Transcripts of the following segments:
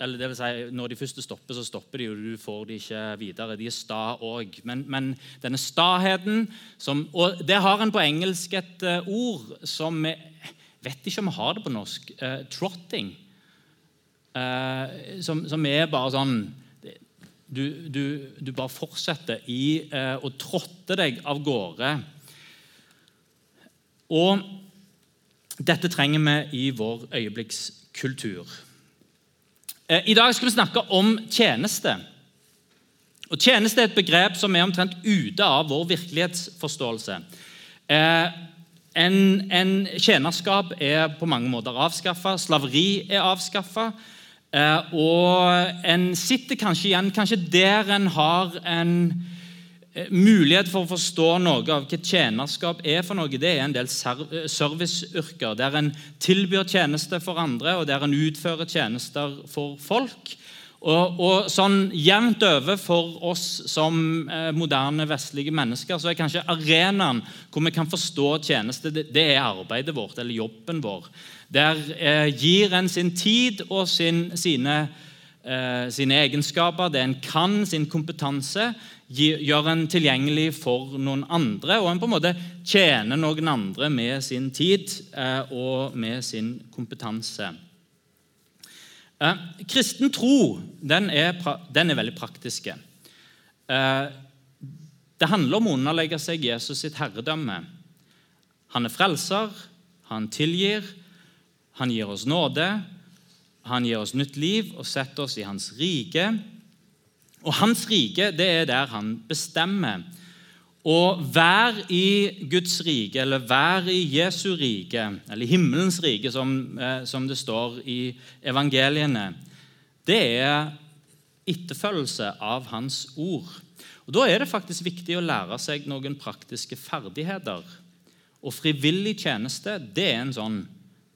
Eller det vil si, når de først stopper, så stopper de, og du får de ikke videre. De er sta òg. Men, men denne staheten som, Og det har en på engelsk et eh, ord som vi vet ikke om vi har det på norsk. Uh, trotting. Uh, som, som er bare sånn du, du, du bare fortsetter i å trotte deg av gårde. Og dette trenger vi i vår øyeblikkskultur. Eh, I dag skal vi snakke om tjeneste. Og Tjeneste er et begrep som er omtrent ute av vår virkelighetsforståelse. Eh, En, en tjenerskap er på mange måter avskaffa, slaveri er avskaffa. Eh, og en sitter kanskje igjen kanskje der en har en mulighet for å forstå noe av hva tjenerskap er for noe. Det er en del eh, serviceyrker der en tilbyr tjenester for andre, og der en utfører tjenester for folk. Og, og sånn jevnt over for oss som eh, moderne vestlige mennesker så er kanskje arenaen hvor vi kan forstå tjeneste, det, det er arbeidet vårt eller jobben vår. Der eh, gir en sin tid og sin, sine, eh, sine egenskaper, det en kan, sin kompetanse, gjør en tilgjengelig for noen andre. Og en på en måte tjener noen andre med sin tid eh, og med sin kompetanse. Eh, kristen tro den er, den er veldig praktisk. Eh, det handler om å underlegge seg Jesus sitt herredømme. Han er frelser, han tilgir, han gir oss nåde, han gir oss nytt liv og setter oss i hans rike. Og hans rike det er der han bestemmer. Og vær i Guds rike, eller vær i Jesu rike, eller himmelens rike, som, eh, som det står i evangeliene, det er etterfølgelse av hans ord. Og Da er det faktisk viktig å lære seg noen praktiske ferdigheter. Og frivillig tjeneste det er en sånn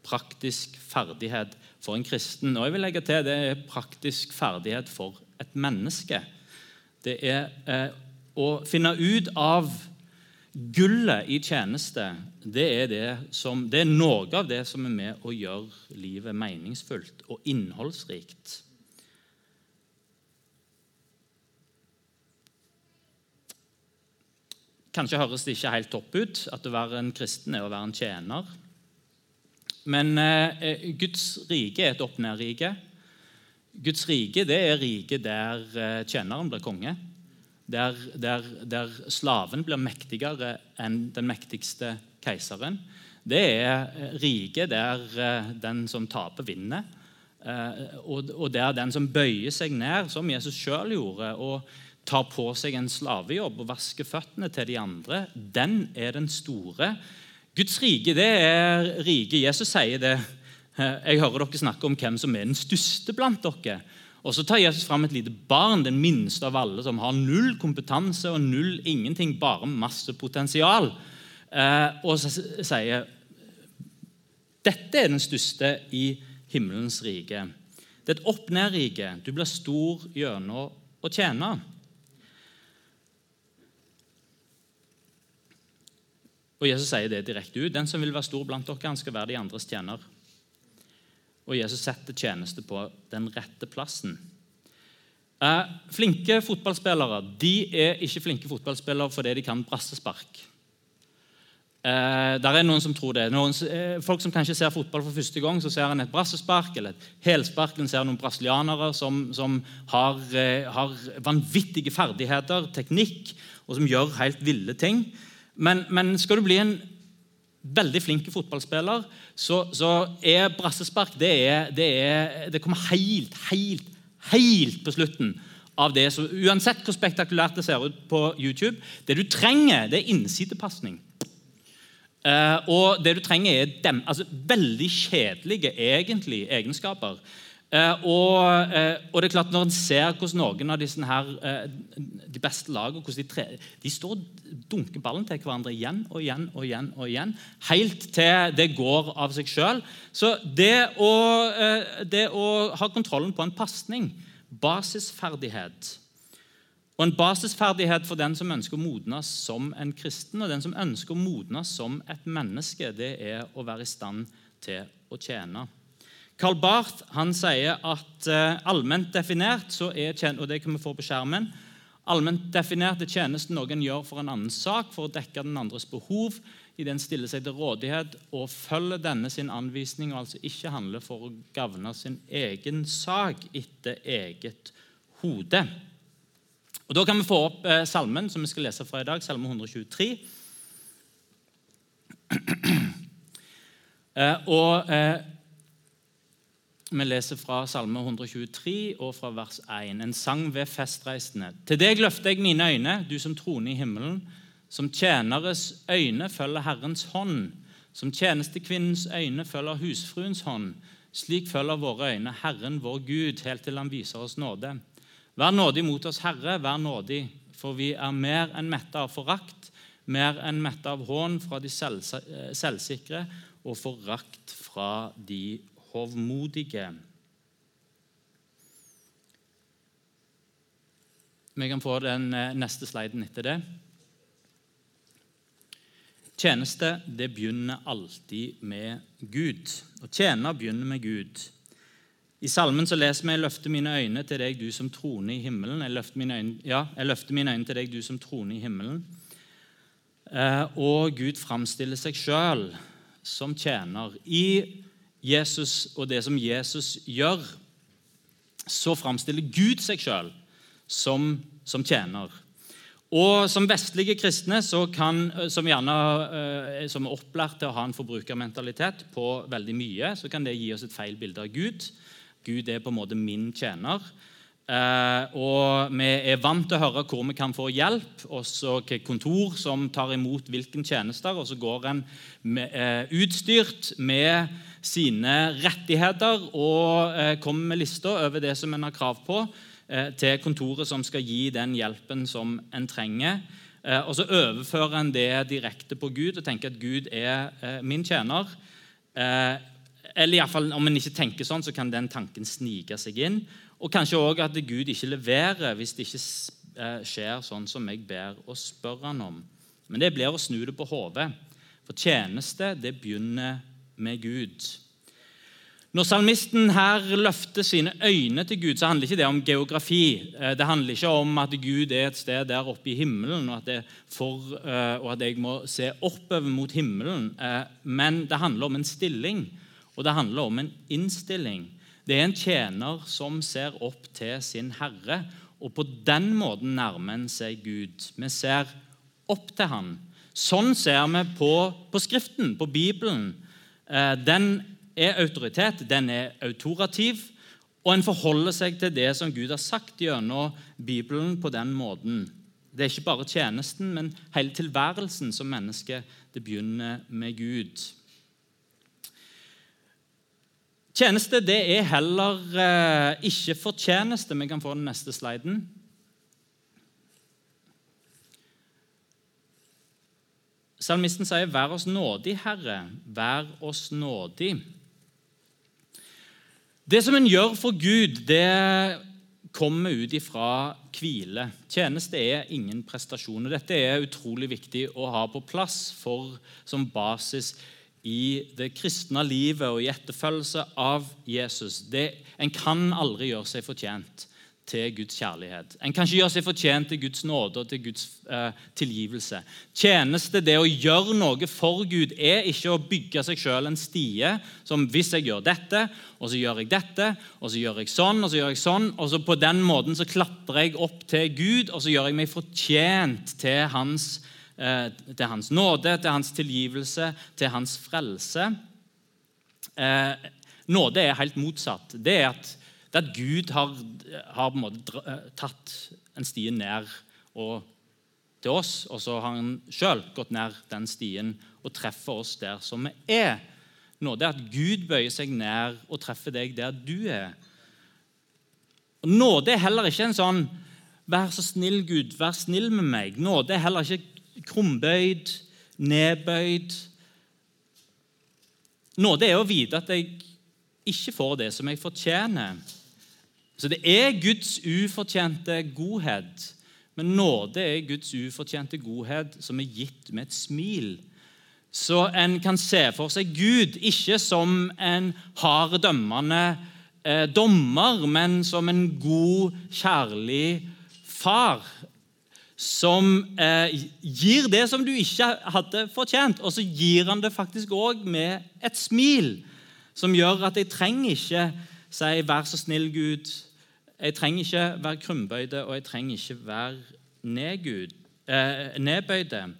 praktisk ferdighet for en kristen. Og jeg vil legge til det er praktisk ferdighet for et menneske. Det er eh, å finne ut av gullet i tjeneste. Det er, det, som, det er noe av det som er med å gjøre livet meningsfullt og innholdsrikt. Kanskje høres det ikke helt topp ut at å være en kristen er å være en tjener. Men eh, Guds rike er et opp-ned-rike. Guds rike det er riket der eh, tjeneren blir konge. Der, der, der slaven blir mektigere enn den mektigste keiseren. Det er eh, riket der eh, den som taper, vinner. Eh, og, og der den som bøyer seg ned, som Jesus sjøl gjorde, og tar på seg en slavejobb og vasker føttene til de andre, den er den store. Guds rike det er riket. Jesus sier det. Jeg hører dere snakke om hvem som er den største blant dere. Og Så tar Jesus fram et lite barn, den minste av alle, som har null kompetanse og null ingenting, bare masse potensial. Eh, og så sier dette er den største i himmelens rike. Det er et opp-ned-rike. Du blir stor gjennom å tjene. Og Jesus sier det direkte ut. Den som vil være stor blant dere, han skal være de andres tjener. Og Jesus setter tjeneste på den rette plassen. Eh, flinke fotballspillere de er ikke flinke fotballspillere fordi de kan brassespark. Eh, der er noen som tror det. Noen, eh, folk som kanskje ser fotball for første gang, så ser en et brassespark eller et helspark. En ser noen brasilianere som, som har, eh, har vanvittige ferdigheter, teknikk, og som gjør helt ville ting. Men, men skal du bli en veldig flink fotballspiller, så, så er brassespark det, er, det, er, det kommer helt, helt, helt på slutten av det. Så uansett hvor spektakulært det ser ut på YouTube, det du trenger, det er innsidepasning. Uh, og det du trenger, er dem, altså, veldig kjedelige egentlig egenskaper. Eh, og, eh, og, det er klart Når en ser hvordan noen av disse her, eh, de beste lagene de, tre, de står og dunker ballen til hverandre igjen og igjen og igjen, og igjen, helt til det går av seg sjøl. Så det å, det å ha kontrollen på en pasning, basisferdighet og En basisferdighet for den som ønsker å modnes som en kristen, og den som ønsker å modnes som et menneske, det er å være i stand til å tjene. Carl Barth han sier at uh, allment definert så er og det kan vi få på skjermen, allment definert er tjenesten noen gjør for en annen sak, for å dekke den andres behov, i den stiller seg til rådighet og følger denne sin anvisning, og altså ikke handler for å gagne sin egen sak etter eget hode. Og Da kan vi få opp eh, salmen som vi skal lese fra i dag, salme 123. eh, og eh, Vi leser fra salme 123 og fra vers 1. En sang ved festreisende. Til deg løfter jeg mine øyne, du som troner i himmelen. Som tjeneres øyne følger Herrens hånd. Som tjenestekvinnens øyne følger husfruens hånd. Slik følger våre øyne Herren vår Gud, helt til Han viser oss nåde. Vær nådig mot oss, Herre, vær nådig, for vi er mer enn mette av forakt, mer enn mette av hån fra de eh, selvsikre og forakt fra de hovmodige. Vi kan få den eh, neste sliden etter det. Tjeneste det begynner alltid med Gud. Å tjene begynner med Gud. I salmen så leser vi 'Jeg løfter mine øyne til deg, du som troner i himmelen'. Jeg løfter mine øyne, ja, jeg løfter mine øyne til deg, du som troner i himmelen. Eh, og Gud framstiller seg sjøl som tjener. I Jesus og det som Jesus gjør, så framstiller Gud seg sjøl som, som, tjener. Og Som vestlige kristne kan, som gjerne eh, som er opplært til å ha en forbrukermentalitet på veldig mye, så kan det gi oss et feil bilde av Gud. Gud er på en måte min tjener. Eh, og vi er vant til å høre hvor vi kan få hjelp, og så kontor som tar imot hvilke tjenester. Og så går en eh, utstyrt med sine rettigheter og eh, kommer med lister over det som en har krav på, til kontoret som skal gi den hjelpen som en trenger. Og så overfører en det direkte på Gud og tenker at Gud er min tjener. Eller i fall, Om en ikke tenker sånn, så kan den tanken snike seg inn. Og kanskje òg at Gud ikke leverer hvis det ikke eh, skjer sånn som jeg ber og spør han om. Men det blir å snu det på hodet. For tjeneste det begynner med Gud. Når salmisten her løfter sine øyne til Gud, så handler ikke det om geografi. Eh, det handler ikke om at Gud er et sted der oppe i himmelen, og at, for, eh, og at jeg må se oppover mot himmelen. Men det handler om en stilling og det handler om en innstilling. Det er en tjener som ser opp til sin herre, og på den måten nærmer en seg Gud. Vi ser opp til han. Sånn ser vi på, på Skriften, på Bibelen. Eh, den er autoritet, den er autorativ, og en forholder seg til det som Gud har sagt gjennom Bibelen på den måten. Det er ikke bare tjenesten, men hele tilværelsen som menneske. Det begynner med Gud. Tjeneste det er heller eh, ikke fortjeneste. Vi kan få den neste sliden. Salmisten sier, 'Vær oss nådig, Herre, vær oss nådig'. Det som en gjør for Gud, det kommer ut ifra hvile. Tjeneste er ingen prestasjon. og Dette er utrolig viktig å ha på plass for, som basis i det kristne livet og i etterfølgelse av Jesus. Det, en kan aldri gjøre seg fortjent til Guds kjærlighet. En kan ikke gjøre seg fortjent til Guds nåde og til Guds eh, tilgivelse. Tjeneste, det å gjøre noe for Gud, er ikke å bygge seg sjøl en stie som hvis jeg gjør dette, og så gjør jeg dette, og så gjør jeg sånn, og så gjør jeg sånn, og så på den måten så klatrer jeg opp til Gud, og så gjør jeg meg fortjent til hans Eh, til hans nåde, til hans tilgivelse, til hans frelse. Eh, nåde er helt motsatt. Det er at, det at Gud har, har eh, tatt en stie ned og, til oss, og så har han sjøl gått ned den stien og treffer oss der som vi er. Nåde er at Gud bøyer seg ned og treffer deg der du er. Nåde er heller ikke en sånn 'vær så snill, Gud, vær snill med meg'. Nåde er heller ikke krumbøyd, nedbøyd. Nåde er å vite at jeg ikke får det som jeg fortjener. Så det er Guds ufortjente godhet. Men nåde er Guds ufortjente godhet som er gitt med et smil. Så en kan se for seg Gud ikke som en hard dømmende eh, dommer, men som en god, kjærlig far. Som eh, gir det som du ikke hadde fortjent, og så gir han det faktisk òg med et smil. Som gjør at jeg trenger ikke si 'vær så snill, Gud'. Jeg trenger ikke være krumbøyde, og jeg trenger ikke være nedgud, eh, nedbøyde.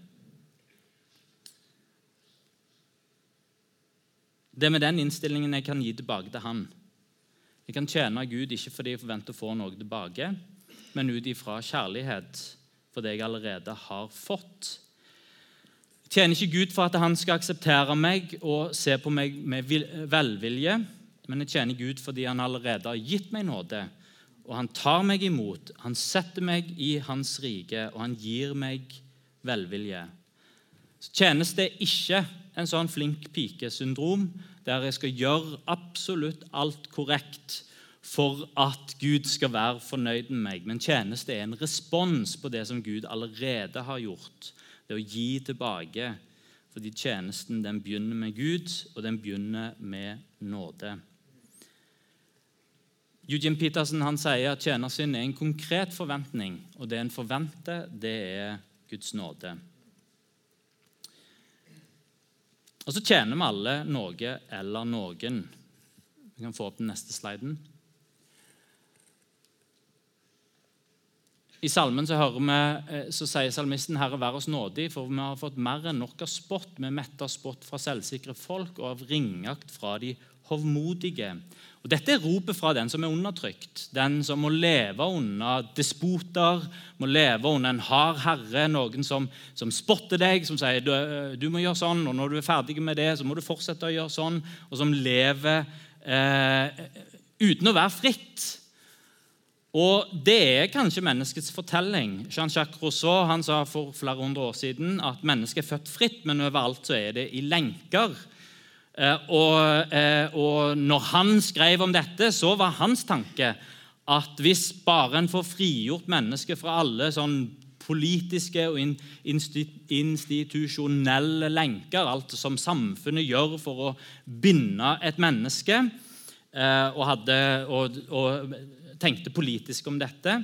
Det er med den innstillingen jeg kan gi tilbake til Han. Jeg kan tjene Gud ikke fordi jeg forventer å få noe tilbake, men ut ifra kjærlighet for det jeg allerede har fått. Jeg tjener ikke Gud for at han skal akseptere meg og se på meg med velvilje, men jeg tjener Gud fordi han allerede har gitt meg nåde. Og han tar meg imot, han setter meg i hans rike, og han gir meg velvilje. Så tjenes det ikke en sånn flink pike-syndrom der jeg skal gjøre absolutt alt korrekt for at Gud skal være fornøyd med meg. Men tjeneste er en respons på det som Gud allerede har gjort. Det å gi tilbake. Fordi tjenesten den begynner med Gud, og den begynner med nåde. Eugene Petersen han sier at tjenersyn er en konkret forventning. Og det en forventer, det er Guds nåde. Og så tjener vi alle noe eller noen. Vi kan få opp den neste sliden. I salmen så, vi, eh, så sier salmisten 'Herre, vær oss nådig', for vi har fått mer enn nok av spott. Vi metter spott fra selvsikre folk og av ringakt fra de hovmodige. Og Dette er ropet fra den som er undertrykt, den som må leve under despoter, må leve under en hard herre, noen som, som spotter deg, som sier du, du, må gjøre sånn, og når du er ferdig med det, så må du fortsette å gjøre sånn, og som lever eh, uten å være fritt. Og Det er kanskje menneskets fortelling. Jean-Jacques Rousseau han sa for flere hundre år siden at mennesket er født fritt, men overalt så er det i lenker. Eh, og, eh, og når han skrev om dette, så var hans tanke at hvis bare en får frigjort mennesket fra alle sånn politiske og institusjonelle lenker, alt som samfunnet gjør for å binde et menneske, eh, og, hadde, og, og tenkte politisk om dette,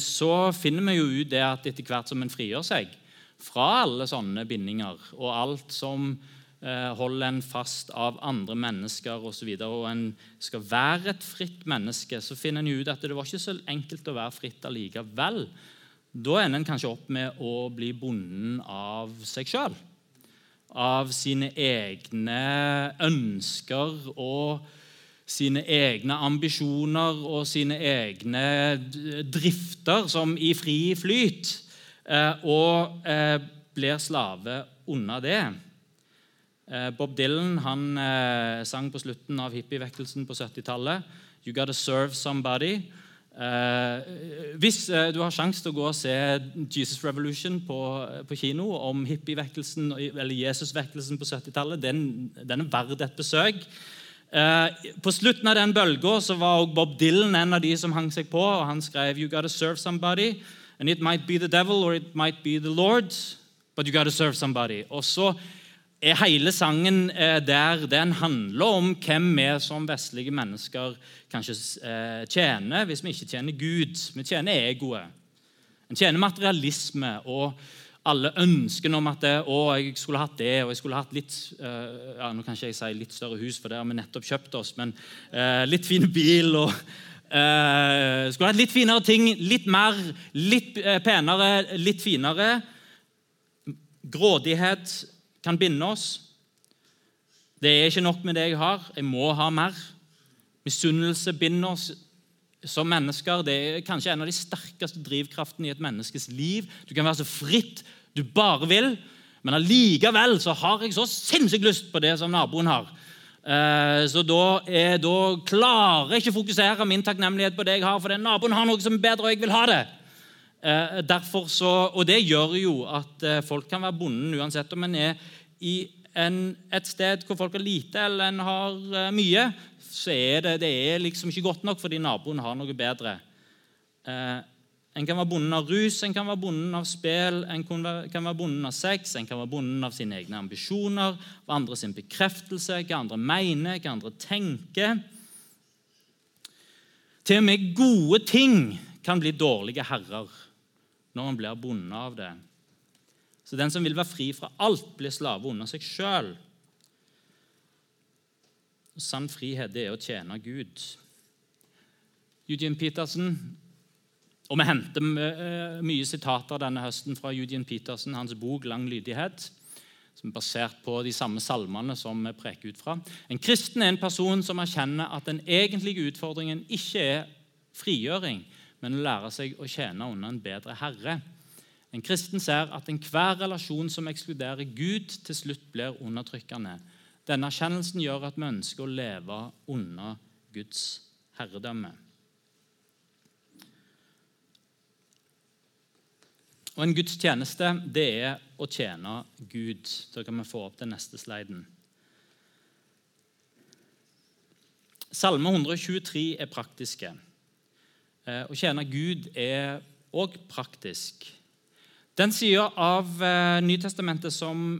så finner vi jo ut det at etter hvert som en frigjør seg, fra alle sånne bindinger og alt som eh, holder en fast av andre mennesker osv. Og, så og en skal være et fritt menneske, så finner en ut at det var ikke så enkelt å være fritt allikevel. Da ender en kanskje opp med å bli bonden av seg sjøl. Av sine egne ønsker og sine egne ambisjoner og sine egne drifter som i fri flyt. Eh, og eh, blir slave under det. Eh, Bob Dylan han sang på slutten av hippievekkelsen på 70-tallet You gotta serve somebody. hvis du har sjanse til å gå og se Jesus Revolution på, på kino om hippievekkelsen eller Jesusvekkelsen på 70-tallet, den, den, er verdt et besøk. På slutten av den bølga var også Bob Dylan en av de som hang seg på. og Han skrev You gotta serve somebody. And it might be the devil or it might be the Lord, but you gotta serve somebody. Og så er hele sangen eh, der den handler om hvem vi som vestlige mennesker kanskje eh, tjener hvis vi ikke tjener Gud. Vi tjener egoet. En tjener materialisme og alle ønskene om at det, å, jeg skulle hatt det og jeg skulle hatt litt uh, ja, Nå kan ikke jeg si litt større hus, for det har vi nettopp kjøpt oss, men uh, litt fin bil og Uh, skulle hatt litt finere ting, litt mer, litt penere, litt finere. Grådighet kan binde oss. Det er ikke nok med det jeg har. Jeg må ha mer. Misunnelse binder oss som mennesker. Det er kanskje en av de sterkeste drivkraftene i et menneskes liv. Du kan være så fritt du bare vil, men allikevel så har jeg så sinnssykt lyst på det som naboen har. Eh, så da, er, da klarer jeg ikke å fokusere min takknemlighet på det jeg har, for den naboen har noe som er bedre, og jeg vil ha det. Eh, så, og det gjør jo at eh, folk kan være bonden uansett om en er i en, et sted hvor folk har lite eller en har mye. Så er det, det er liksom ikke godt nok fordi naboen har noe bedre. En kan være bonden av rus, en kan være bonden av spill, en kan være bonden av sex, en kan være bonden av sine egne ambisjoner, av andre sin bekreftelse, hva andre mener, hva andre tenker. Til og med gode ting kan bli dårlige herrer når en blir bonde av det. Så den som vil være fri fra alt, blir slave under seg sjøl. Sann frihet er å tjene Gud. Eugene Petersen og Vi henter eh, mye sitater denne høsten fra Judian Petersen, hans bok 'Lang lydighet', som er basert på de samme salmene som vi preker ut fra. En kristen er en person som erkjenner at den egentlige utfordringen ikke er frigjøring, men å lære seg å tjene under en bedre herre. En kristen ser at enhver relasjon som ekskluderer Gud, til slutt blir undertrykkende. Denne erkjennelsen gjør at vi ønsker å leve under Guds herredømme. Og En gudstjeneste det er å tjene Gud. Da kan vi få opp den neste sliden. Salme 123 er praktiske. Eh, å tjene Gud er òg praktisk. Den sida av eh, Nytestamentet som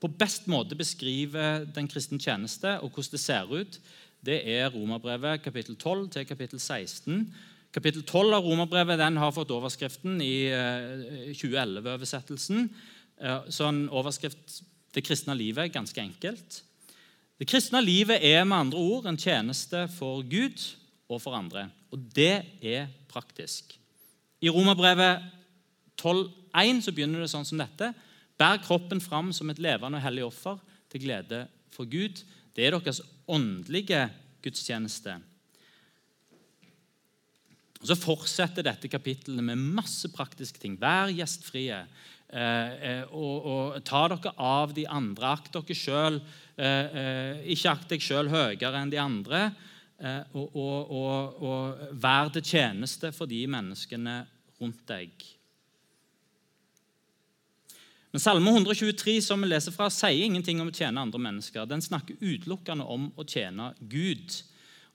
på best måte beskriver den kristne tjeneste og hvordan det ser ut, det er Romerbrevet kapittel 12 til kapittel 16 Kapittel 12 av Romerbrevet den har fått overskriften i 2011-oversettelsen. Sånn så en overskrift 'Det kristne livet' er ganske enkelt. Det kristne livet er med andre ord en tjeneste for Gud og for andre. Og det er praktisk. I Romerbrevet 12,1 så begynner det sånn som dette. Bær kroppen fram som et levende og hellig offer til glede for Gud. Det er deres åndelige gudstjeneste. Og Så fortsetter dette kapittelet med masse praktiske ting. Vær gjestfrie. Eh, eh, og, og, ta dere av de andre. Akt dere sjøl. Eh, eh, ikke akt deg sjøl høyere enn de andre. Eh, og, og, og, vær til tjeneste for de menneskene rundt deg. Men Salme 123 som vi leser fra, sier ingenting om å tjene andre mennesker. Den snakker utelukkende om å tjene Gud.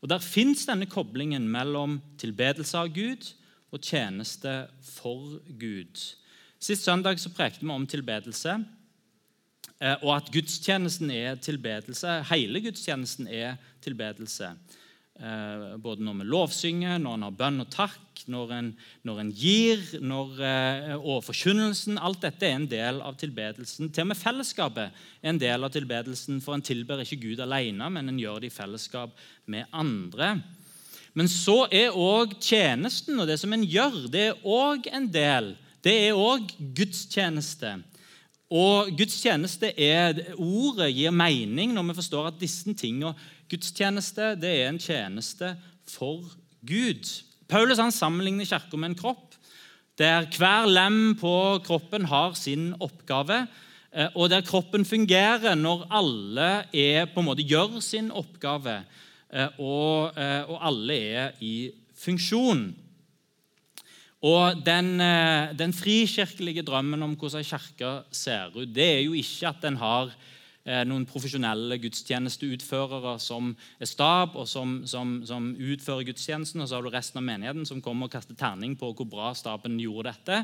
Og Der fins denne koblingen mellom tilbedelse av Gud og tjeneste for Gud. Sist søndag så prekte vi om tilbedelse, eh, og at gudstjenesten er tilbedelse. Hele gudstjenesten er tilbedelse. Eh, både når vi lovsynger, når en har bønn og takk, når en, når en gir, når, eh, og forkynnelsen. Alt dette er en del av tilbedelsen. Til og med fellesskapet er en del av tilbedelsen, for en tilber ikke Gud alene, men en gjør det i fellesskap med andre. Men så er òg tjenesten og det som en gjør, det er òg en del. Det er òg gudstjeneste. Og gudstjeneste er, Ordet gir mening når vi forstår at disse tingene Gudstjeneste det er en tjeneste for Gud. Paulus han sammenligner kirka med en kropp, der hver lem på kroppen har sin oppgave, eh, og der kroppen fungerer når alle er, på en måte gjør sin oppgave, eh, og, eh, og alle er i funksjon. Og den, den, frikirkelige drømmen om hvordan kirka ser ut, det er jo ikke at den har Eh, noen profesjonelle gudstjenesteutførere som er stab, og som, som, som, utfører gudstjenesten. Og så har du resten av menigheten som kommer og kaster terning på hvor bra staben gjorde dette.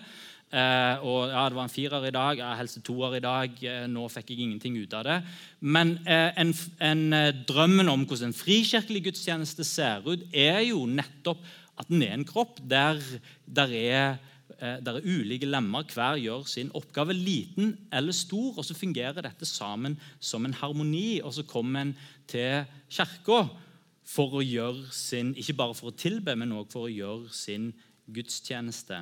Eh, og ja, Det var en firer i dag, ja, helst toer i dag. Eh, nå fikk jeg ingenting ut av det. Men eh, en, en, eh, drømmen om hvordan en frikirkelig gudstjeneste ser ut, er jo nettopp at den er en kropp der, der er der er ulike lemmer. Hver gjør sin oppgave, liten eller stor. og Så fungerer dette sammen som en harmoni. Og så kommer en til kirka for å gjøre sin Ikke bare for å tilbe, men også for å gjøre sin gudstjeneste.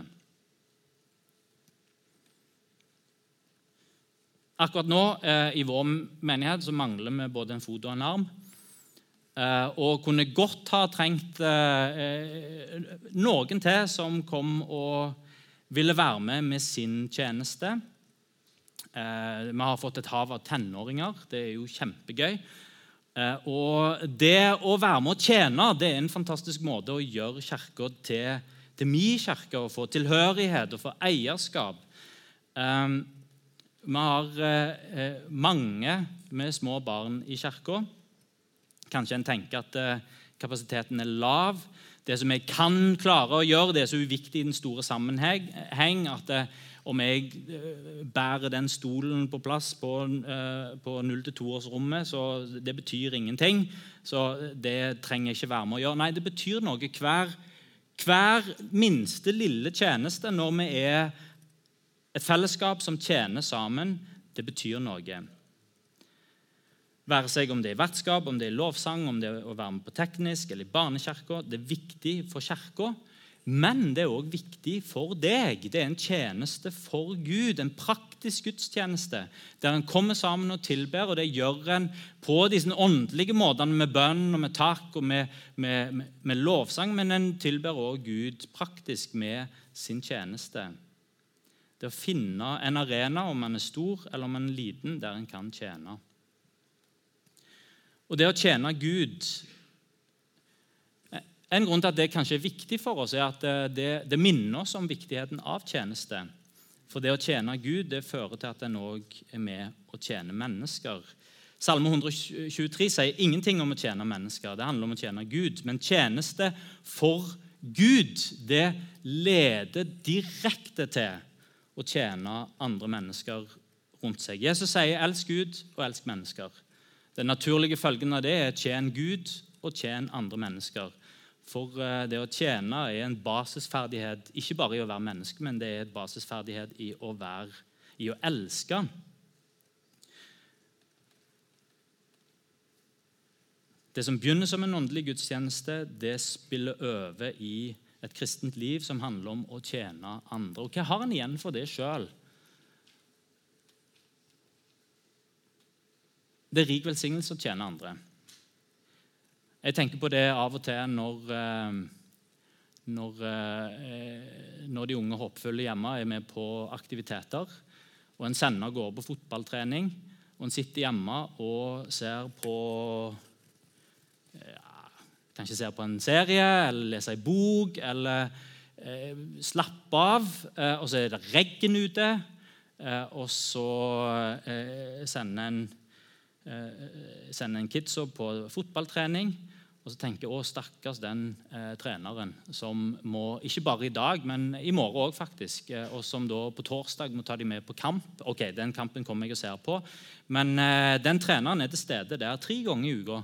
Akkurat nå eh, i vår menighet så mangler vi både en fot og en arm. Eh, og kunne godt ha trengt eh, eh noen til som kom og ville være med med sin tjeneste. Vi har fått et hav av tenåringer. Det er jo kjempegøy. Og det å være med å tjene det er en fantastisk måte å gjøre kirka til, til min kirke, og få tilhørighet og få eierskap. Vi har mange med små barn i kirka. Kanskje en tenker at eh, kapasiteten er lav. Det som jeg kan klare å gjøre, det er så uviktig i den store sammenheng at eh, om jeg eh, bærer den stolen på plass på, på 0-2-årsrommet, så det betyr ingenting. Så det trenger jeg ikke være med å gjøre. Nei, det betyr noe. Hver, hver minste lille tjeneste når vi er et fellesskap som tjener sammen, det betyr noe. Være seg om det er vertskap, om det er lovsang, om det er å være med på teknisk eller i barnekirka. Det er viktig for kirka, men det er òg viktig for deg. Det er en tjeneste for Gud, en praktisk gudstjeneste, der en kommer sammen og tilber. og Det gjør en på disse åndelige måtene, med bønn og med takk og med, med, med, med lovsang, men en tilber òg Gud praktisk med sin tjeneste. Det å finne en arena, om man er stor eller om man er liten, der en kan tjene. Og det å tjene Gud En grunn til at det kanskje er viktig for oss, er at det, det minner oss om viktigheten av tjeneste. For det å tjene Gud det fører til at en òg er med å tjene mennesker. Salme 123 sier ingenting om å tjene mennesker. Det handler om å tjene Gud. Men tjeneste for Gud det leder direkte til å tjene andre mennesker rundt seg. Jesus sier 'elsk Gud og elsk mennesker'. Den naturlige følgen av det er tjen Gud og tjen andre mennesker. For eh, det å tjene er en basisferdighet ikke bare i å være menneske, men det er en basisferdighet i å, være, i å elske. Det som begynner som en åndelig gudstjeneste, det spiller over i et kristent liv som handler om å tjene andre. Og Hva har en igjen for det sjøl? Det er rik velsignelse å tjene andre. Jeg tenker på det av og til når, eh, når, eh, når de unge håpfulle hjemme er med på aktiviteter, og en sender går på fotballtrening, og en sitter hjemme og ser på ja, Kanskje ser på en serie eller leser en bok eller eh, slapper av, eh, og så er det regn ute, eh, og så eh, sender en eh, sender en kidsa på fotballtrening. Og så tenker jeg å, stakkars den eh, treneren som må, ikke bare i dag, men i morgen òg, faktisk, eh, og som da på torsdag må ta dem med på kamp. Ok, Den kampen kommer jeg og ser på. Men eh, den treneren er til stede der tre ganger i uka.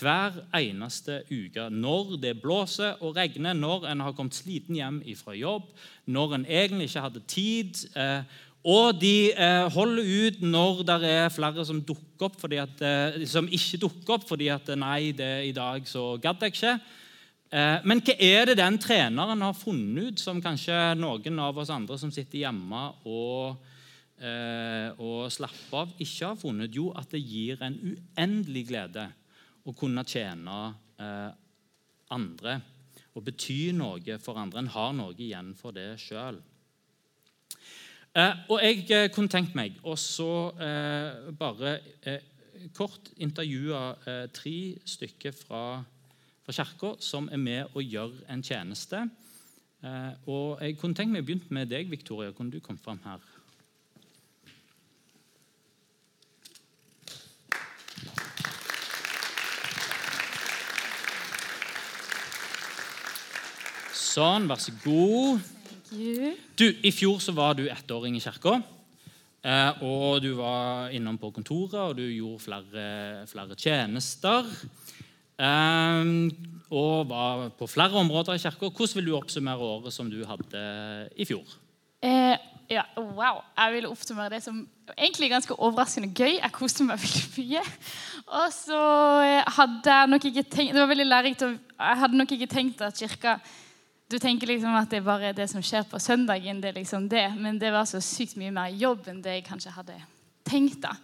Hver eneste uke. Når det blåser og regner, når en har kommet sliten hjem fra jobb, når en egentlig ikke hadde tid. Eh, og de eh, holder ut når det er flere som dukker opp at, eh, som ikke dukker opp fordi at nei, det, i dag så gadd jeg ikke. Eh, men hva er det den treneren har funnet ut, som kanskje noen av oss andre som sitter hjemme og, eh, og slapper av, ikke har funnet? Jo, at det gir en uendelig glede å kunne tjene eh, andre og bety noe for andre. En har noe igjen for det sjøl. Eh, og jeg eh, kunne tenkt meg å så bare eh, kort intervjue tre stykker fra, fra kirka som er med og gjør en tjeneste. Og jeg kunne tenkt meg å begynne med deg, Victoria. Kunne du komme fram her? Sånn, vær så god. Du, I fjor så var du ettåring i kirka. Eh, og du var innom på kontoret, og du gjorde flere, flere tjenester. Eh, og var på flere områder i kirka. Hvordan vil du oppsummere året som du hadde i fjor? Eh, ja, wow. Jeg vil oppsummere det som egentlig ganske overraskende gøy. Jeg koste meg veldig mye. Og så hadde jeg nok ikke tenkt Det var veldig lærerikt. Jeg hadde nok ikke tenkt at kirka du tenker liksom at det er bare det som skjer på søndagen. det er liksom det, Men det var så sykt mye mer jobb enn det jeg kanskje hadde tenkt. da.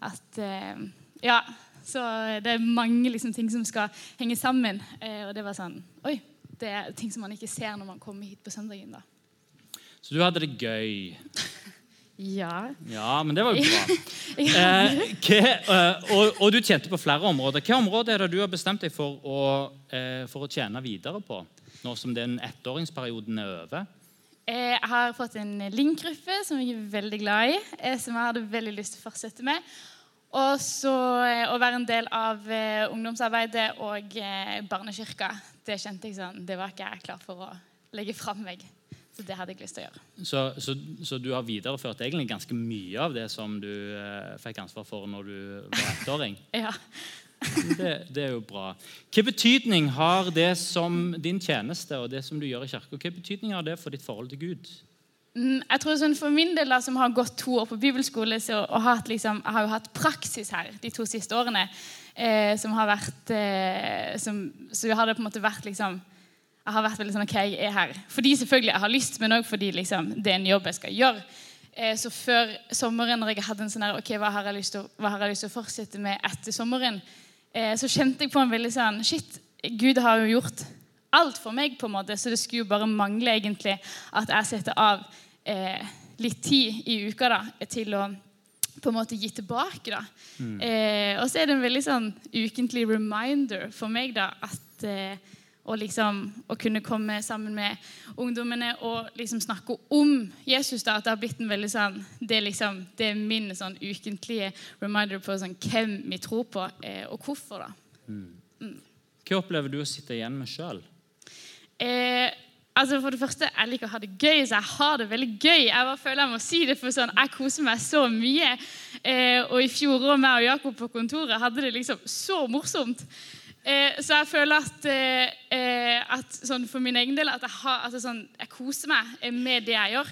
At, eh, ja, Så det er mange liksom, ting som skal henge sammen. Eh, og det var sånn Oi, det er ting som man ikke ser når man kommer hit på søndagen. da. Så du hadde det gøy? Ja. Ja, men det var jo bra. Eh, hva, eh, og, og du tjente på flere områder. Hvilke områder er det du har bestemt deg for å, eh, for å tjene videre på, nå som den ettåringsperioden er over? Jeg har fått en link-gruppe som jeg er veldig glad i, eh, som jeg hadde veldig lyst til å fortsette med. Og så eh, å være en del av eh, ungdomsarbeidet og barnekirka. Det kjente jeg sånn, det var ikke jeg klar for å legge fram meg. Så det hadde jeg lyst til å gjøre. Så, så, så du har videreført egentlig ganske mye av det som du eh, fikk ansvar for når du var ettåring? Ja. Det, det er jo bra. Hva betydning har det som din tjeneste og det som du gjør i kirka, hva betydning har det for ditt forhold til Gud? Mm, Jeg tror sånn For min del, da, som har gått to år på bibelskole, så, og hatt, liksom, har jo hatt praksis her de to siste årene, eh, som har vært eh, som, Så har det på en måte vært liksom Jeg har vært veldig sånn OK, jeg er her. Fordi selvfølgelig jeg har lyst, men òg fordi liksom, det er en jobb jeg skal gjøre. Eh, så før sommeren, når jeg hadde en sånn her, ok, hva har jeg lyst til, å- fortsette med etter sommeren, så kjente jeg på en veldig sånn Shit, Gud har jo gjort alt for meg, på en måte, så det skulle jo bare mangle egentlig at jeg setter av eh, litt tid i uka da, til å på en måte gi tilbake. da. Eh, og så er det en veldig sånn ukentlig reminder for meg da, at eh, å liksom, å kunne komme sammen med ungdommene og liksom snakke om Jesus. da, At det har blitt en veldig sånn Det er liksom, det er min sånn ukentlige reminder på sånn, hvem vi tror på, eh, og hvorfor. da. Hva opplever du å sitte igjen med sjøl? Eh, altså for det første, Jeg liker å ha det gøy, så jeg har det veldig gøy. Jeg bare føler jeg må si det, for sånn, jeg koser meg så mye. Eh, og i fjor og meg og Jakob på kontoret hadde det liksom så morsomt. Eh, så jeg føler at, eh, eh, at sånn for min egen del at jeg, har, altså sånn, jeg koser meg eh, med det jeg gjør.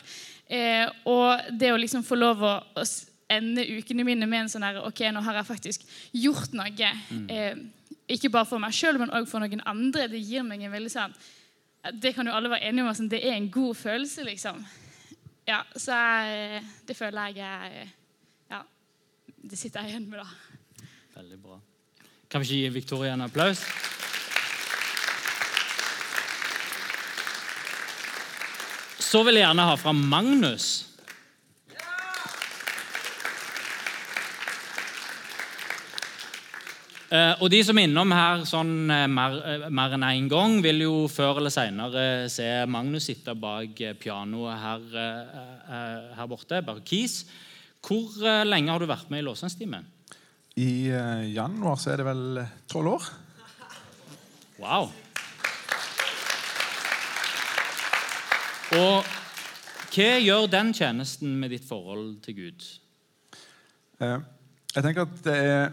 Eh, og det å liksom få lov å, å ende ukene mine med en sånn her Ok, nå har jeg faktisk gjort noe. Eh, ikke bare for meg sjøl, men òg for noen andre. Det gir meg en veldig sånn Det kan jo alle være enige om. Sånn, det er en god følelse, liksom. Ja, så jeg, det føler jeg er Ja, det sitter jeg igjen med, da. Veldig bra. Kan vi ikke gi Victoria en applaus? Så vil jeg gjerne ha fra Magnus. Eh, og De som er innom her sånn eh, mer, eh, mer enn én gang, vil jo før eller senere se Magnus sitte bak pianoet her, her borte, bak Keys. Hvor lenge har du vært med i lovsangstimen? I eh, januar så er det vel tolv år. Wow. Og hva gjør den tjenesten med ditt forhold til Gud? Eh, jeg tenker at det er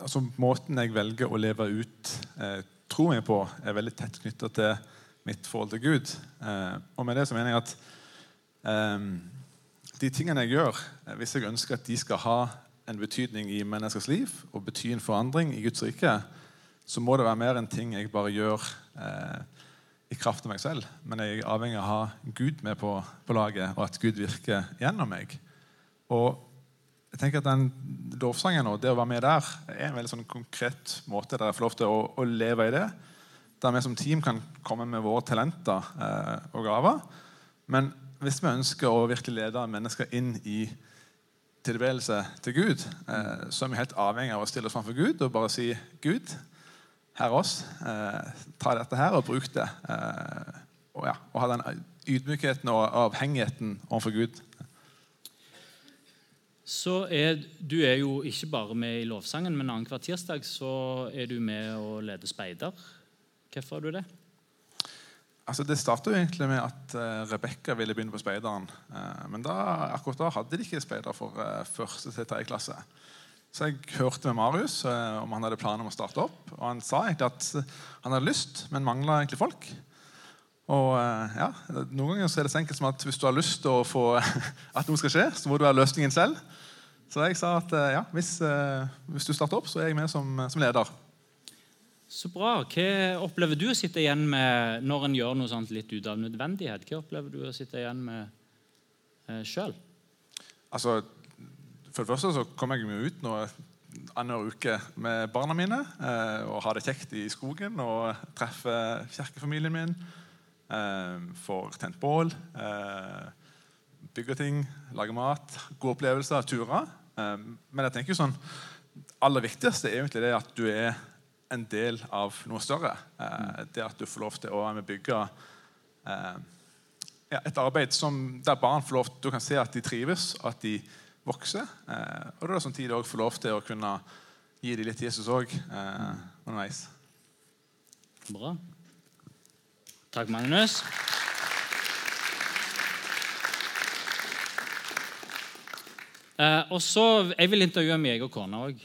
altså Måten jeg velger å leve ut eh, troen min på, er veldig tett knytta til mitt forhold til Gud. Eh, og med det så mener jeg at eh, de tingene jeg gjør, eh, hvis jeg ønsker at de skal ha en betydning i menneskers liv og bety en forandring i Guds rike, så må det være mer enn ting jeg bare gjør eh, i kraft av meg selv. Men jeg er avhengig av å ha Gud med på, på laget, og at Gud virker gjennom meg. Og jeg tenker at den lovsangen og det å være med der er en veldig sånn konkret måte der jeg får lov til å, å leve i det. Der vi som team kan komme med våre talenter eh, og gaver. Men hvis vi ønsker å virkelig lede mennesker inn i tilbedelse til Gud, eh, så er vi helt avhengig av å stille oss framfor Gud og bare si Gud, her er oss. Eh, ta dette her og bruk det. Eh, og, ja, og ha den ydmykheten og avhengigheten overfor Gud. Så er, Du er jo ikke bare med i lovsangen, men annenhver tirsdag så er du med og leder speider. Hvorfor er du det? Altså, det startet jo egentlig med at uh, Rebekka ville begynne på speideren. Uh, men da, akkurat da hadde de ikke speider for uh, første til tredje klasse. Så jeg hørte med Marius om han hadde planer om å starte opp. Og han sa egentlig at han hadde lyst, men mangla egentlig folk. Og ja, Noen ganger så er det så enkelt som at hvis du har lyst til å få at noe skal skje, så må du være løsningen selv. Så jeg sa at ja, hvis, hvis du starter opp, så er jeg med som, som leder. Så bra. Hva opplever du å sitte igjen med når en gjør noe sånt litt ut av nødvendighet? Hva opplever du å sitte igjen med eh, sjøl? Altså, For det første så kommer jeg meg ut nå annenhver uke med barna mine eh, og har det kjekt i skogen og treffer kirkefamilien min. Eh, får tent bål. Eh, bygge ting, lage mat, gode opplevelser, turer. Eh, men jeg tenker jo sånn, aller viktigste er egentlig det at du er en del av noe større. Eh, det at du får lov til å bygge eh, et arbeid som, der barn får lov til, du kan se at de trives, at de vokser. Eh, og er det samtidig òg få lov til å kunne gi dem litt Jesus òg eh, underveis. Bra. Takk, Magnus. Eh, og så, Jeg vil intervjue meg og kona òg.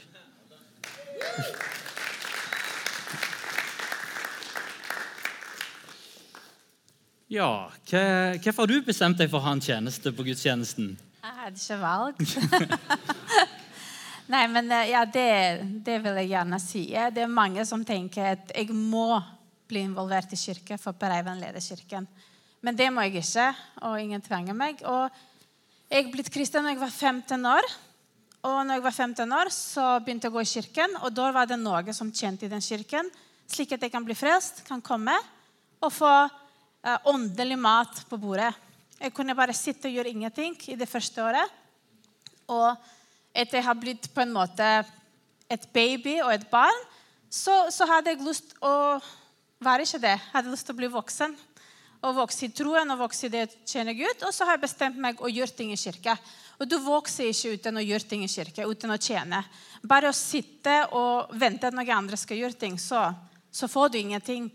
Ja, hva- Hvorfor har du bestemt deg for å ha en tjeneste på gudstjenesten? Jeg hadde ikke valgt. Nei, men eh, ja, det, det vil jeg gjerne si. Det er mange som tenker at jeg må bli involvert i kirke for Per Eivind leder kirken. Men det må jeg ikke, og ingen tvinger meg. Og jeg blitt kristen da jeg var 15 år. Og når jeg var 15 år, så begynte jeg å gå i kirken. Og da var det noe som tjente i den kirken, slik at jeg kan bli frelst, kan komme og få åndelig mat på bordet. Jeg kunne bare sitte og gjøre ingenting i det første året. Og etter jeg har blitt på en måte et baby og et barn, så, så hadde jeg lyst å være ikke det. Jeg hadde lyst til å bli voksen. Og vokse i troen og vokse i det å tjene Gud. Og så har jeg bestemt meg å gjøre ting i kirke. Og du vokser ikke uten å gjøre ting i kirke, uten å tjene. Bare å sitte og vente at noen andre skal gjøre ting, så, så får du ingenting.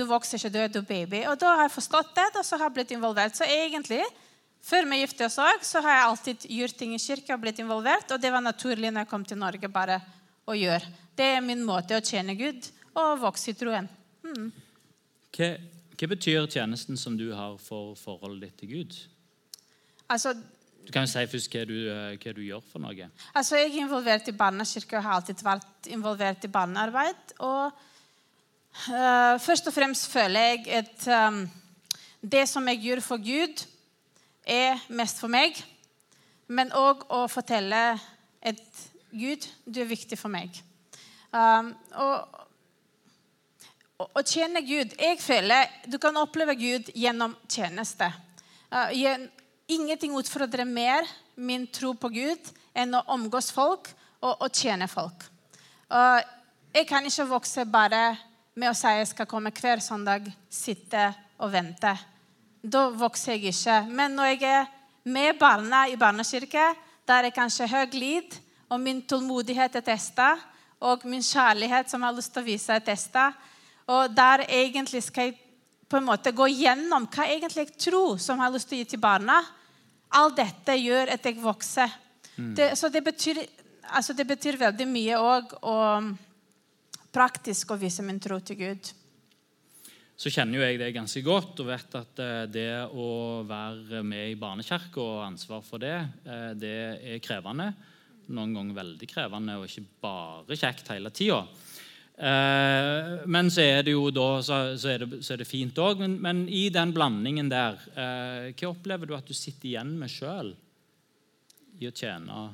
Du vokser ikke, du er du baby. Og da har jeg forstått det, og så har jeg blitt involvert. Så egentlig, før vi giftet oss òg, så har jeg alltid gjort ting i kirka og blitt involvert. Og det var naturlig når jeg kom til Norge, bare å gjøre. Det er min måte å tjene Gud og vokse i troen. Hva, hva betyr tjenesten som du har for forholdet ditt til Gud? Altså, Du kan jo si først hva du, eh, hva du gjør for noe. Altså, Jeg er involvert i barnekirka og har alltid vært involvert i barnearbeid. Og eh, først og fremst føler jeg at um, det som jeg gjør for Gud, er mest for meg. Men òg å fortelle at Gud, du er viktig for meg. Um, og å- tjene Gud Jeg føler du kan oppleve Gud gjennom tjeneste. Uh, ingenting utfordrer mer min tro på Gud enn å omgås folk og, å tjene folk. Uh, jeg kan ikke vokse bare med å si jeg skal komme hver søndag, sitte og vente. Da vokser jeg ikke. Men når jeg er med barna i barnekirke, der jeg kanskje har høy glid, og min tålmodighet er testa, og min kjærlighet som jeg har lyst til å vise, er testa, og der egentlig skal jeg på en måte gå gjennom hva jeg egentlig jeg tror som jeg har lyst til å gi til barna. Alt dette gjør at jeg vokser. Det, så det betyr, altså det betyr veldig mye òg å praktisk å vise min tro til Gud. Så kjenner jo jeg det ganske godt og vet at eh, det å være med i barnekirke og ansvar for det, eh, det er krevende. Noen ganger veldig krevende og ikke bare kjekt hele tida. Eh, men så er det jo da, så, er, det, så er det fint òg. Men, men i den blandingen der, hva opplever du at du sitter igjen med sjøl i å tjene?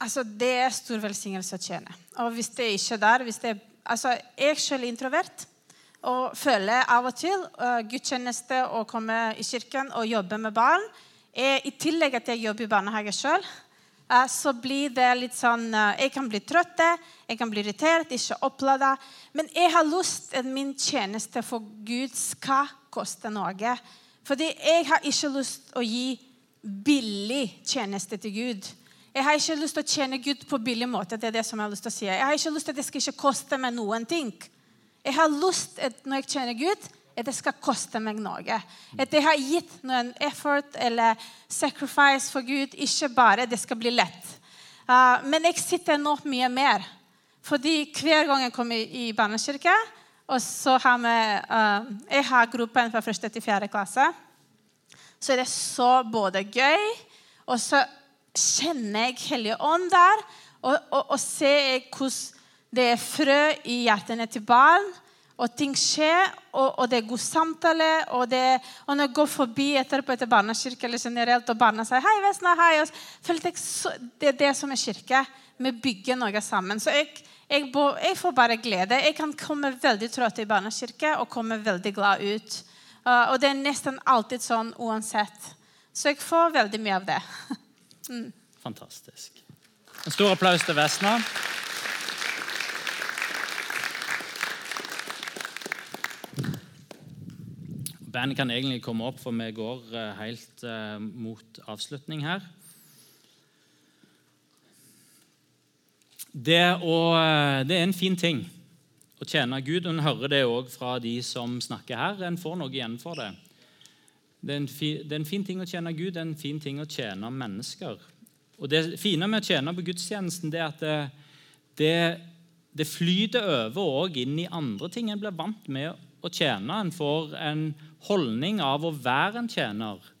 Altså, Det er stor velsignelse å tjene. Og hvis det ikke er der hvis det, altså, Jeg selv er introvert og føler av og til uh, gudstjeneste og komme i kirken og jobbe med barn Jeg, I tillegg at jeg jobber i barnehage sjøl, så blir det litt sånn uh, Jeg kan bli trøtt, jeg kan bli irritert, ikke opplada. Men jeg har lyst til at min tjeneste for Gud skal koste noe. Fordi jeg har ikke lyst til å gi billig tjeneste til Gud. Jeg har ikke lyst til å tjene Gud på billig måte. det er det som Jeg har lyst til å si. Jeg har ikke lyst til at det skal ikke koste meg noen ting. Jeg har lyst at når jeg tjener Gud, at det skal koste meg noe. At jeg har gitt noen effort eller sacrifice for Gud, ikke bare det skal bli lett. Uh, men jeg sitter nå mye mer. Fordi hver gang jeg kommer i, i barnekirke, og så har vi uh, Jeg har gruppen fra første til fjerde klasse. Så er det så både gøy, og så kjenner jeg Hellige Ånd der. Og, og, og ser jeg hvordan det er frø i hjertene til barn. Og ting skjer, og, og det er god samtale. Og, det, og når jeg går forbi etterpå etter barnekirke, eller generelt, og barna sier 'Hei, Vesna, hei', og følte jeg så, Det er det som er kirke. Vi bygger noe sammen. Så jeg, jeg, jeg får bare glede. Jeg kan komme veldig trøtt i barnekirke og komme veldig glad ut. Og det er nesten alltid sånn uansett. Så jeg får veldig mye av det. Fantastisk. En stor applaus til Vesna. Bandet kan egentlig komme opp, for vi går eh, helt eh, mot avslutning her. Det, å, eh, det er en fin ting å tjene Gud. hun hører det òg fra de som snakker her. En får noe igjen for det. Det er, fi, det er, en fin ting å tjene Gud, det er en fin ting å tjene mennesker. Og Det fine med å tjene på gudstjenesten det er at det, det, det flyter over og inn i andre ting en blir vant med å tjene. En får en holdning av å være en tjener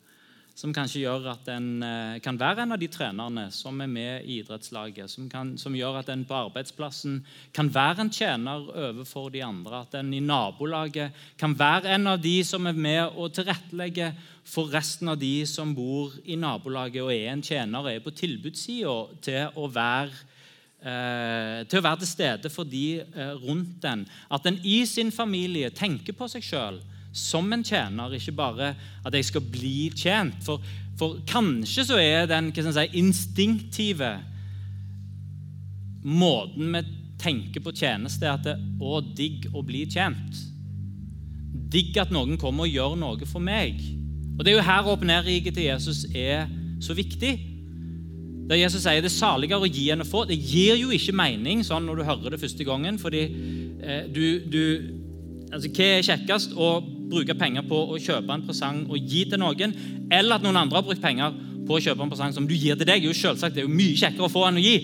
som kanskje gjør at en eh, kan være en av de trenerne som er med i idrettslaget. Som, kan, som, gjør at en på arbeidsplassen kan være en tjener overfor de andre. At en i nabolaget kan være en av de som er med og tilrettelegger for resten av de som bor i nabolaget og er en tjener er på tilbudssida til å være eh, til å være til stede for de eh, rundt den. At en i sin familie tenker på seg sjøl som en tjener, ikke bare at jeg skal bli tjent. For, for kanskje så er den si, instinktive måten vi tenker på tjeneste, at det å, digg å bli tjent. Digg at noen kommer og gjør noe for meg. Og Det er jo her opp ned-riket til Jesus er så viktig. Der Jesus sier det er saligere å gi enn å få. Det gir jo ikke mening sånn når du hører det første gangen. fordi eh, du, du altså, Hva er kjekkest? Å bruke penger på å kjøpe en presang og gi til noen, eller at noen andre har brukt penger på å kjøpe en presang som du gir til deg, jo selvsagt det er jo mye kjekkere å få enn å gi.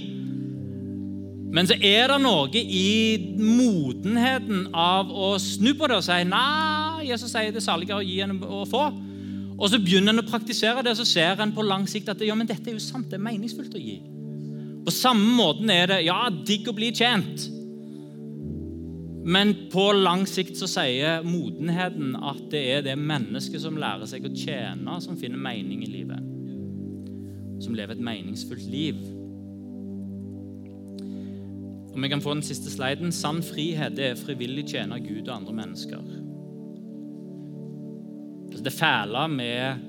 Men så er det noe i modenheten av å snu på det og si nei, Jesus sier det er saligere å gi enn å få. Og så begynner en å praktisere det, og så ser en på lang sikt at ja, men dette er jo sant, det er meningsfullt å gi. På samme måten er det ja, digg å bli tjent. Men på lang sikt så sier modenheten at det er det mennesket som lærer seg å tjene, som finner mening i livet. Som lever et meningsfullt liv. Om vi kan få den siste sliden. Sann frihet er frivillig tjene Gud og andre mennesker. Altså, det fæle med,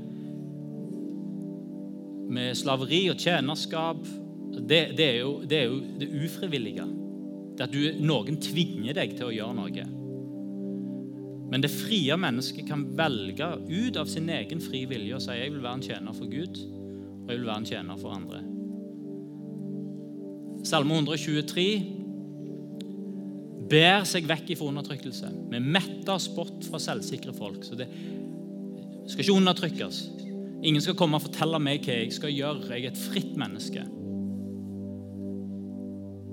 med slaveri og tjenerskap, det, det, er jo, det er jo det ufrivillige. Det at du, noen tvinger deg til å gjøre noe. Men det frie mennesket kan velge ut av sin egen fri vilje og si jeg vil være en tjener for Gud og jeg vil være en tjener for andre. Salme 123 ber seg vekk ifra undertrykkelse. Vi metter spott fra selvsikre folk. Så det skal ikke undertrykkes. Ingen skal komme og fortelle meg hva jeg skal gjøre. Jeg er et fritt menneske.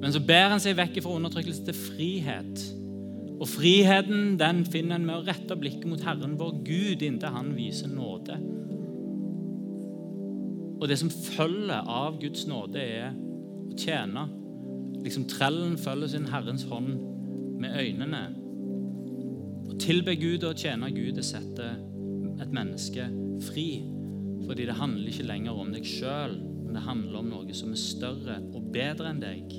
Men så bærer han seg vekk fra undertrykkelse til frihet. Og friheten den finner en med å rette blikket mot Herren vår Gud inntil Han viser nåde. Og det som følger av Guds nåde, er å tjene. Liksom Trellen følger sin Herrens hånd med øynene. Å tilbe Gud og tjene Gud det setter et menneske fri. Fordi det handler ikke lenger om deg sjøl, men det handler om noe som er større og bedre enn deg.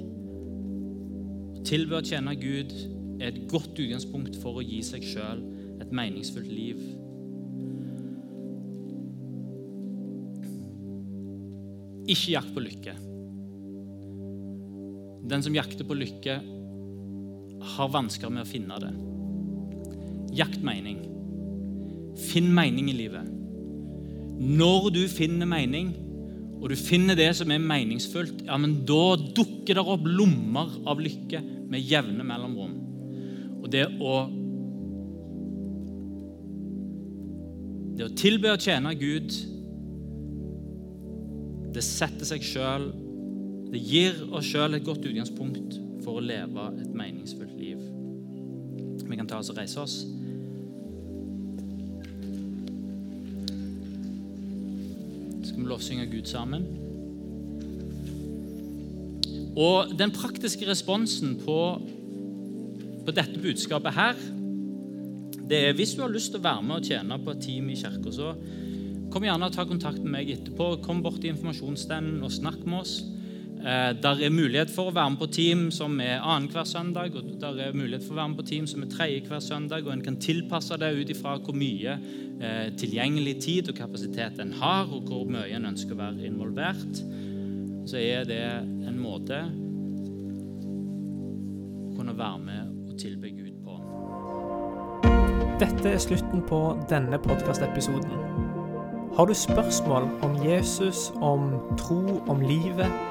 Tilbe og tjene Gud er et godt utgangspunkt for å gi seg sjøl et meningsfullt liv. Ikke jakt på lykke. Den som jakter på lykke, har vansker med å finne det. Jakt mening. Finn mening i livet. Når du finner mening, og du finner det som er meningsfullt, ja, men da dukker det opp lommer av lykke med jevne mellomrom. Og det å Det å tilbe og tjene Gud, det setter seg sjøl Det gir oss sjøl et godt utgangspunkt for å leve et meningsfullt liv. Vi kan ta oss og reise oss. Vi lovsynge Gud sammen. Og den praktiske responsen på, på dette budskapet her, det er hvis du har lyst til å være med og tjene på et team i kirka, så kom gjerne og ta kontakt med meg etterpå. Kom bort til informasjonsstanden og snakk med oss. Eh, der er mulighet for å være med på team som er annenhver søndag, og der er mulighet for å være med på team som er tredje hver søndag, og en kan tilpasse det ut ifra hvor mye eh, tilgjengelig tid og kapasitet en har, og hvor mye en ønsker å være involvert. Så er det en måte å kunne være med og tilby Gud på. Dette er slutten på denne podkastepisoden. Har du spørsmål om Jesus, om tro, om livet?